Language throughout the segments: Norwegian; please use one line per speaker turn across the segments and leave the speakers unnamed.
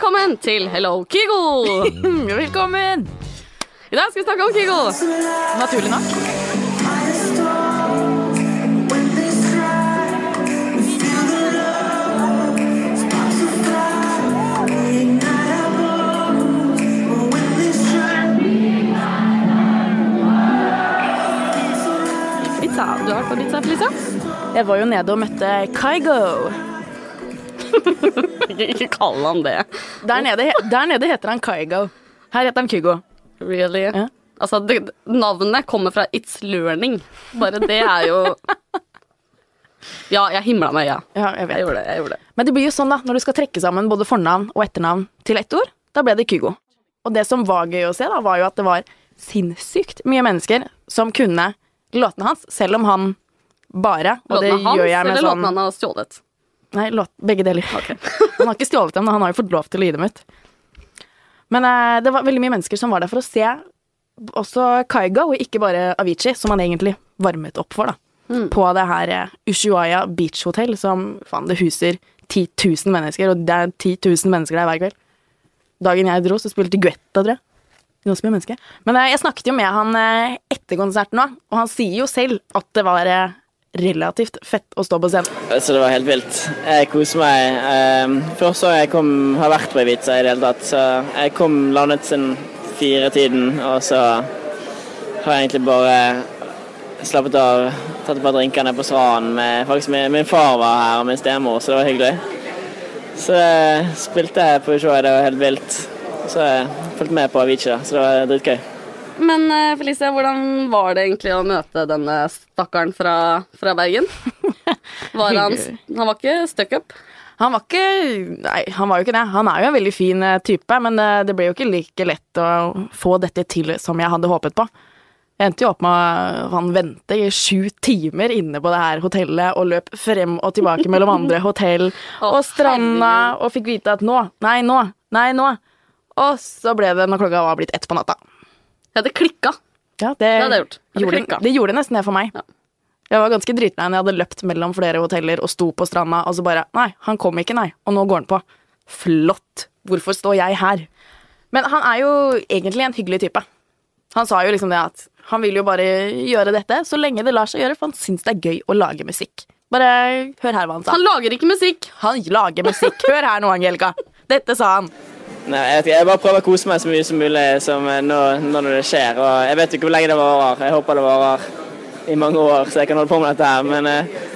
velkommen til Hello Kygo!
Velkommen!
I dag skal vi snakke om Kygo.
Naturlig nok.
Pizza. Du har vært på pizza, Felicia?
Jeg var jo nede og møtte Kygo.
Ikke, ikke kall han det.
Der nede, der nede heter han Kygo. Her heter han Kygo.
Really?
Ja.
Altså, det, navnet kommer fra It's Learning. Bare det er jo Ja, jeg himla med øya.
Ja, jeg
Jeg
vet.
gjorde det. jeg gjorde det.
Men det blir jo sånn, da, når du skal trekke sammen både fornavn og etternavn til ett ord, da ble det Kygo. Og det som var gøy å se, da, var jo at det var sinnssykt mye mennesker som kunne låtene hans, selv om han bare Og det
hans
gjør jeg med sånn
låtene han har stjålet?
Nei, låt, begge deler. han har ikke stjålet dem, han har jo fått lov til å gi dem ut. Men eh, det var veldig mye mennesker som var der for å se også Kaiga, og ikke bare Avicii, som han egentlig varmet opp for, da.
Mm.
På det her Ushuaya Ushuaia Beach Hotel, som faen, det huser 10 000 mennesker, og det er 10 000 mennesker der hver kveld. Dagen jeg dro, så spilte Guetta, tror jeg. Ganske mye mennesker. Men eh, jeg snakket jo med han eh, etter konserten òg, og han sier jo selv at det var eh, relativt fett å stå på scenen.
Så det var helt vilt. Jeg koser meg. Um, Første gang jeg kom, har vært på Ibiza i det hele tatt, så jeg kom landet sin fire-tiden, og så har jeg egentlig bare slappet av, tatt et par drinker nede på stranden. Med, faktisk min, min far var her, og min stemor, så det var hyggelig. Så eh, spilte jeg på showet, det var helt vilt. Så jeg fulgte med på Avicii, så det var dritgøy.
Men eh, Felicia, hvordan var det egentlig å møte denne stakkaren fra, fra Bergen? Var han, han var ikke stuck up?
Han var ikke Nei, han var jo ikke det. Han er jo en veldig fin eh, type, men det, det ble jo ikke like lett å få dette til som jeg hadde håpet på. Jeg endte jo opp med han vente i sju timer inne på det her hotellet og løp frem og tilbake mellom andre hotell og stranda og fikk vite at nå, nei, nå, nei, nå. Og så ble det når klokka var blitt ett på natta.
Ja, det klikka.
Ja, det,
hadde jeg gjort. Det
gjorde, det gjorde nesten det for meg.
Ja.
Jeg var ganske dritlei når jeg hadde løpt mellom flere hoteller og sto på stranda, og så bare Nei, han kom ikke, nei. Og nå går han på. Flott. Hvorfor står jeg her? Men han er jo egentlig en hyggelig type. Han sa jo liksom det at han vil jo bare gjøre dette så lenge det lar seg gjøre, for han syns det er gøy å lage musikk. Bare hør her hva han sa.
Han lager ikke musikk.
Han lager musikk. Hør her nå, Angelica. Dette sa han.
Nei, jeg, jeg bare prøver å kose meg så mye som mulig som eh, når, når det skjer. Og jeg vet ikke hvor lenge det varer. Jeg håper det varer i mange år, så jeg kan holde på med dette her. Men, eh,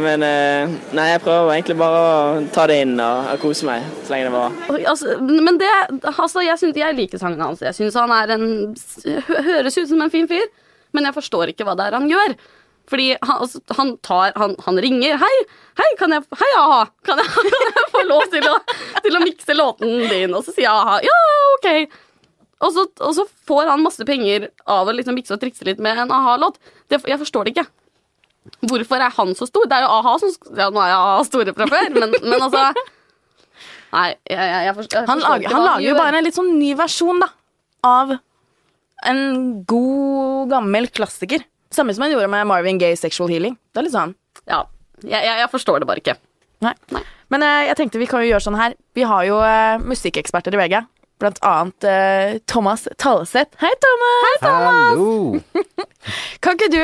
men eh, nei, jeg prøver egentlig bare å ta det inn og, og kose meg så lenge det varer.
Altså, men det Altså, jeg, synes, jeg liker sangen hans. Jeg syns han er en Høres ut som en fin fyr, men jeg forstår ikke hva det er han gjør. Fordi han, altså, han tar han, han ringer. 'Hei, hei, kan jeg Hei, a-ha. Kan jeg, kan jeg få lov til å, til å mikse låten din?' Og så sier a-ha. 'Ja, OK'. Og så, og så får han masse penger av å liksom mikse og trikse litt med en a-ha-låt. Jeg forstår det ikke. Hvorfor er han så stor? Det er jo a-ha som Ja, nå er jeg a-ha store fra før, men, men altså Nei, jeg, jeg, jeg forstår, jeg
Han
forstår
lager,
ikke
han lager jo bare en litt sånn ny versjon, da, av en god, gammel klassiker. Samme som han gjorde med Marvin Gaye Sexual Healing. Det er litt sånn
Ja, jeg, jeg, jeg forstår det bare ikke.
Nei. Men eh, jeg tenkte vi kan jo gjøre sånn her. Vi har jo eh, musikkeksperter i VG. Blant annet eh, Thomas Talleseth. Hei, Thomas!
Hei, Hallo!
Kan ikke du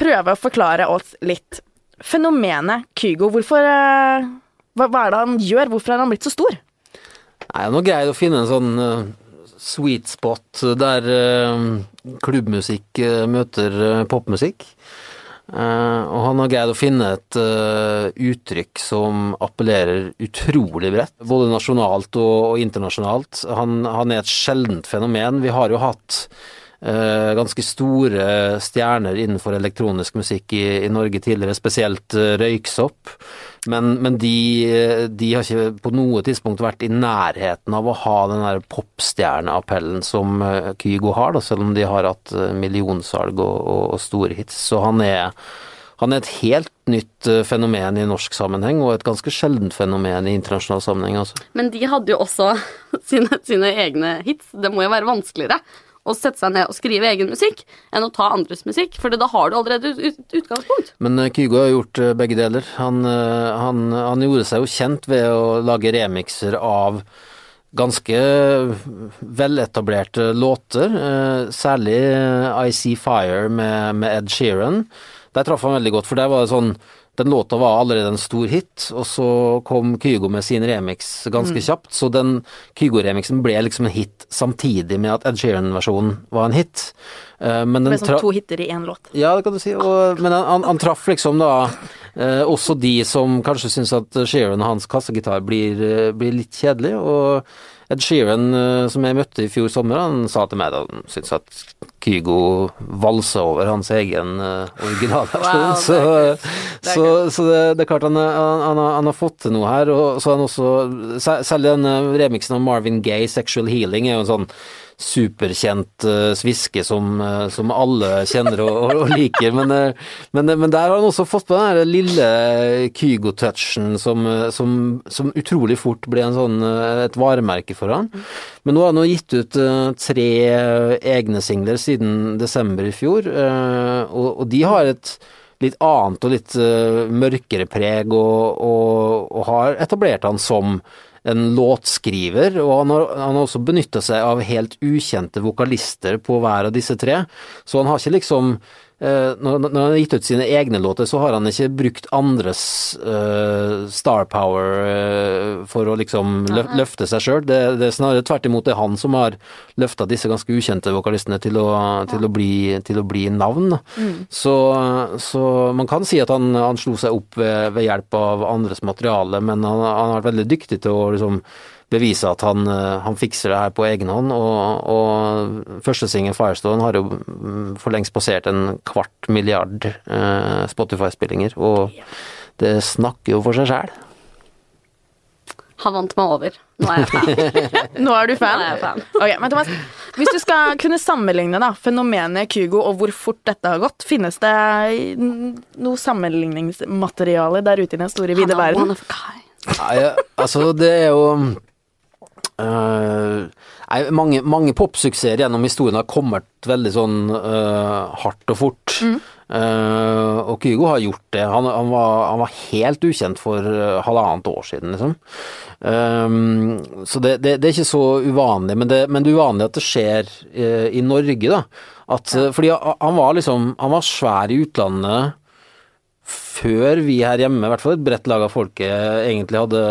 prøve å forklare oss litt fenomenet Kygo? Hvorfor eh, hva, hva er det han gjør? Hvorfor er han blitt så stor?
Nei, nå greide å finne en sånn eh, sweet spot der eh, klubbmusikk eh, møter eh, popmusikk. Og han har greid å finne et uttrykk som appellerer utrolig bredt, både nasjonalt og, internasjonalt. Han, han er et sjeldent fenomen. Vi har jo hatt ganske store stjerner innenfor elektronisk musikk i, i Norge tidligere, spesielt eh, Røyksopp. Men, men de, de har ikke på noe tidspunkt vært i nærheten av å ha den der popstjerneappellen som eh, Kygo har, da, selv om de har hatt eh, millionsalg og, og, og store hits. Så han er, han er et helt nytt eh, fenomen i norsk sammenheng, og et ganske sjeldent fenomen i internasjonal sammenheng. Altså.
Men de hadde jo også sine, sine egne hits. Det må jo være vanskeligere å sette seg ned og skrive egen musikk enn å ta andres musikk, for da har du allerede ut, ut, utgangspunkt.
Men eh, Kygo har gjort eh, begge deler. Han, eh, han, han gjorde seg jo kjent ved å lage remixer av ganske veletablerte låter. Særlig I See Fire med, med Ed Sheeran. Der traff han veldig godt, for der var det sånn den låta var allerede en stor hit, og så kom Kygo med sin remix ganske kjapt, så den Kygo-remixen ble liksom en hit samtidig med at Ed Sheeran-versjonen var en hit. Eh, Men den tra
som to hiter i én låt.
ja, det kan du si. Og, men han, han, han traff liksom da eh, også de som kanskje syns at Sheeran og hans kassegitar blir, eh, blir litt kjedelig. Og Ed Sheeran, eh, som jeg møtte i fjor sommer, han sa til meg at han syntes at Kygo valsa over hans egen uh, originalversjon.
Wow,
så
er
så, så det, det er klart han, han, han, har, han har fått til noe her. Og så har han også Særlig den eh, remixen av Marvin Gaye, 'Sexual Healing', er jo en sånn superkjent uh, sviske som, eh, som alle kjenner og, og, liker. Men, eh, men, men der har han også fått på den lille Kygo-touchen som, eh, som, som utrolig fort ble sånn, eh, et varemerke for han. Men nå har han jo gitt ut eh, tre egne singler siden desember i fjor, eh, og, og de har et litt annet og litt eh, mørkere preg, og, og har etablert han som en låtskriver, og han har, han har også benytta seg av helt ukjente vokalister på hver av disse tre, så han har ikke liksom når, når han har gitt ut sine egne låter, så har han ikke brukt andres uh, star power eh, for å liksom løf, løfte seg sjøl. Det, det er snarere tvert imot det er han som har løfta disse ganske ukjente vokalistene til å, til å, bli, til å bli navn. Mm. Så, så man kan si at han, han slo seg opp ved, ved hjelp av andres materiale, men han, han har vært veldig dyktig til å liksom bevise at han, eh, han fikser det her på egen hånd, og, og første singel Firestone har jo mm, for lengst passert en kvart milliard eh, Spotify-spillinger, og det snakker jo for seg sjæl.
Han vant meg over. Nå er jeg fan.
Nå er du fan?
Nå er jeg fan.
Okay, men Thomas, hvis du skal kunne sammenligne da, fenomenet Kygo og hvor fort dette har gått, finnes det noe sammenligningsmateriale der ute i den store, vide
er
verden?
one of a kind.
Nei, altså det er jo øh, nei, mange, mange popsuksesser gjennom historien har kommet veldig sånn uh, hardt og fort. Eh, og Kygo har gjort det. Han, han, var, han var helt ukjent for halvannet år siden, liksom. Um, så det, det, det er ikke så uvanlig, men det, men det er uvanlig at det skjer i Norge, da. At, Fordi han han var liksom Han var svær i utlandet før vi her hjemme, i hvert fall et bredt lag av folket, egentlig hadde,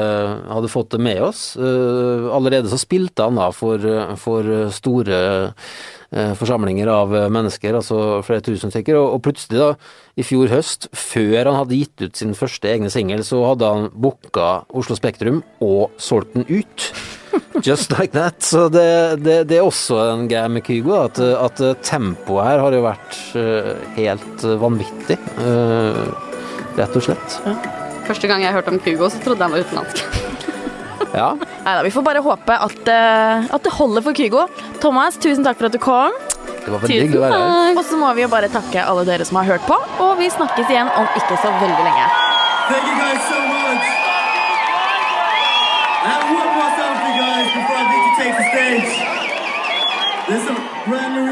hadde fått det med oss. Eh, allerede så spilte han da for, for store eh, forsamlinger av mennesker, altså flere tusen stykker, og, plutselig da, i fjor høst, før han hadde gitt ut sin første egne singel, så hadde han booka Oslo Spektrum og solgt den ut. Just like that. Så det, det, det er også en greie med Kygo, at, at tempoet her har jo vært eh, helt vanvittig. Rett og slett.
Første gang jeg hørte om Kygo, så trodde jeg han var utenlandsk.
Ja.
Neida, vi får bare håpe at, uh, at det holder for Kygo. Thomas, tusen takk for at du kom.
Det var veldig hyggelig å være her.
Og så må vi jo bare takke alle dere som har hørt på, og vi snakkes igjen om ikke så veldig lenge.
Thank you guys so much. Have one more song for you guys before I get you take the stage. There's some brand new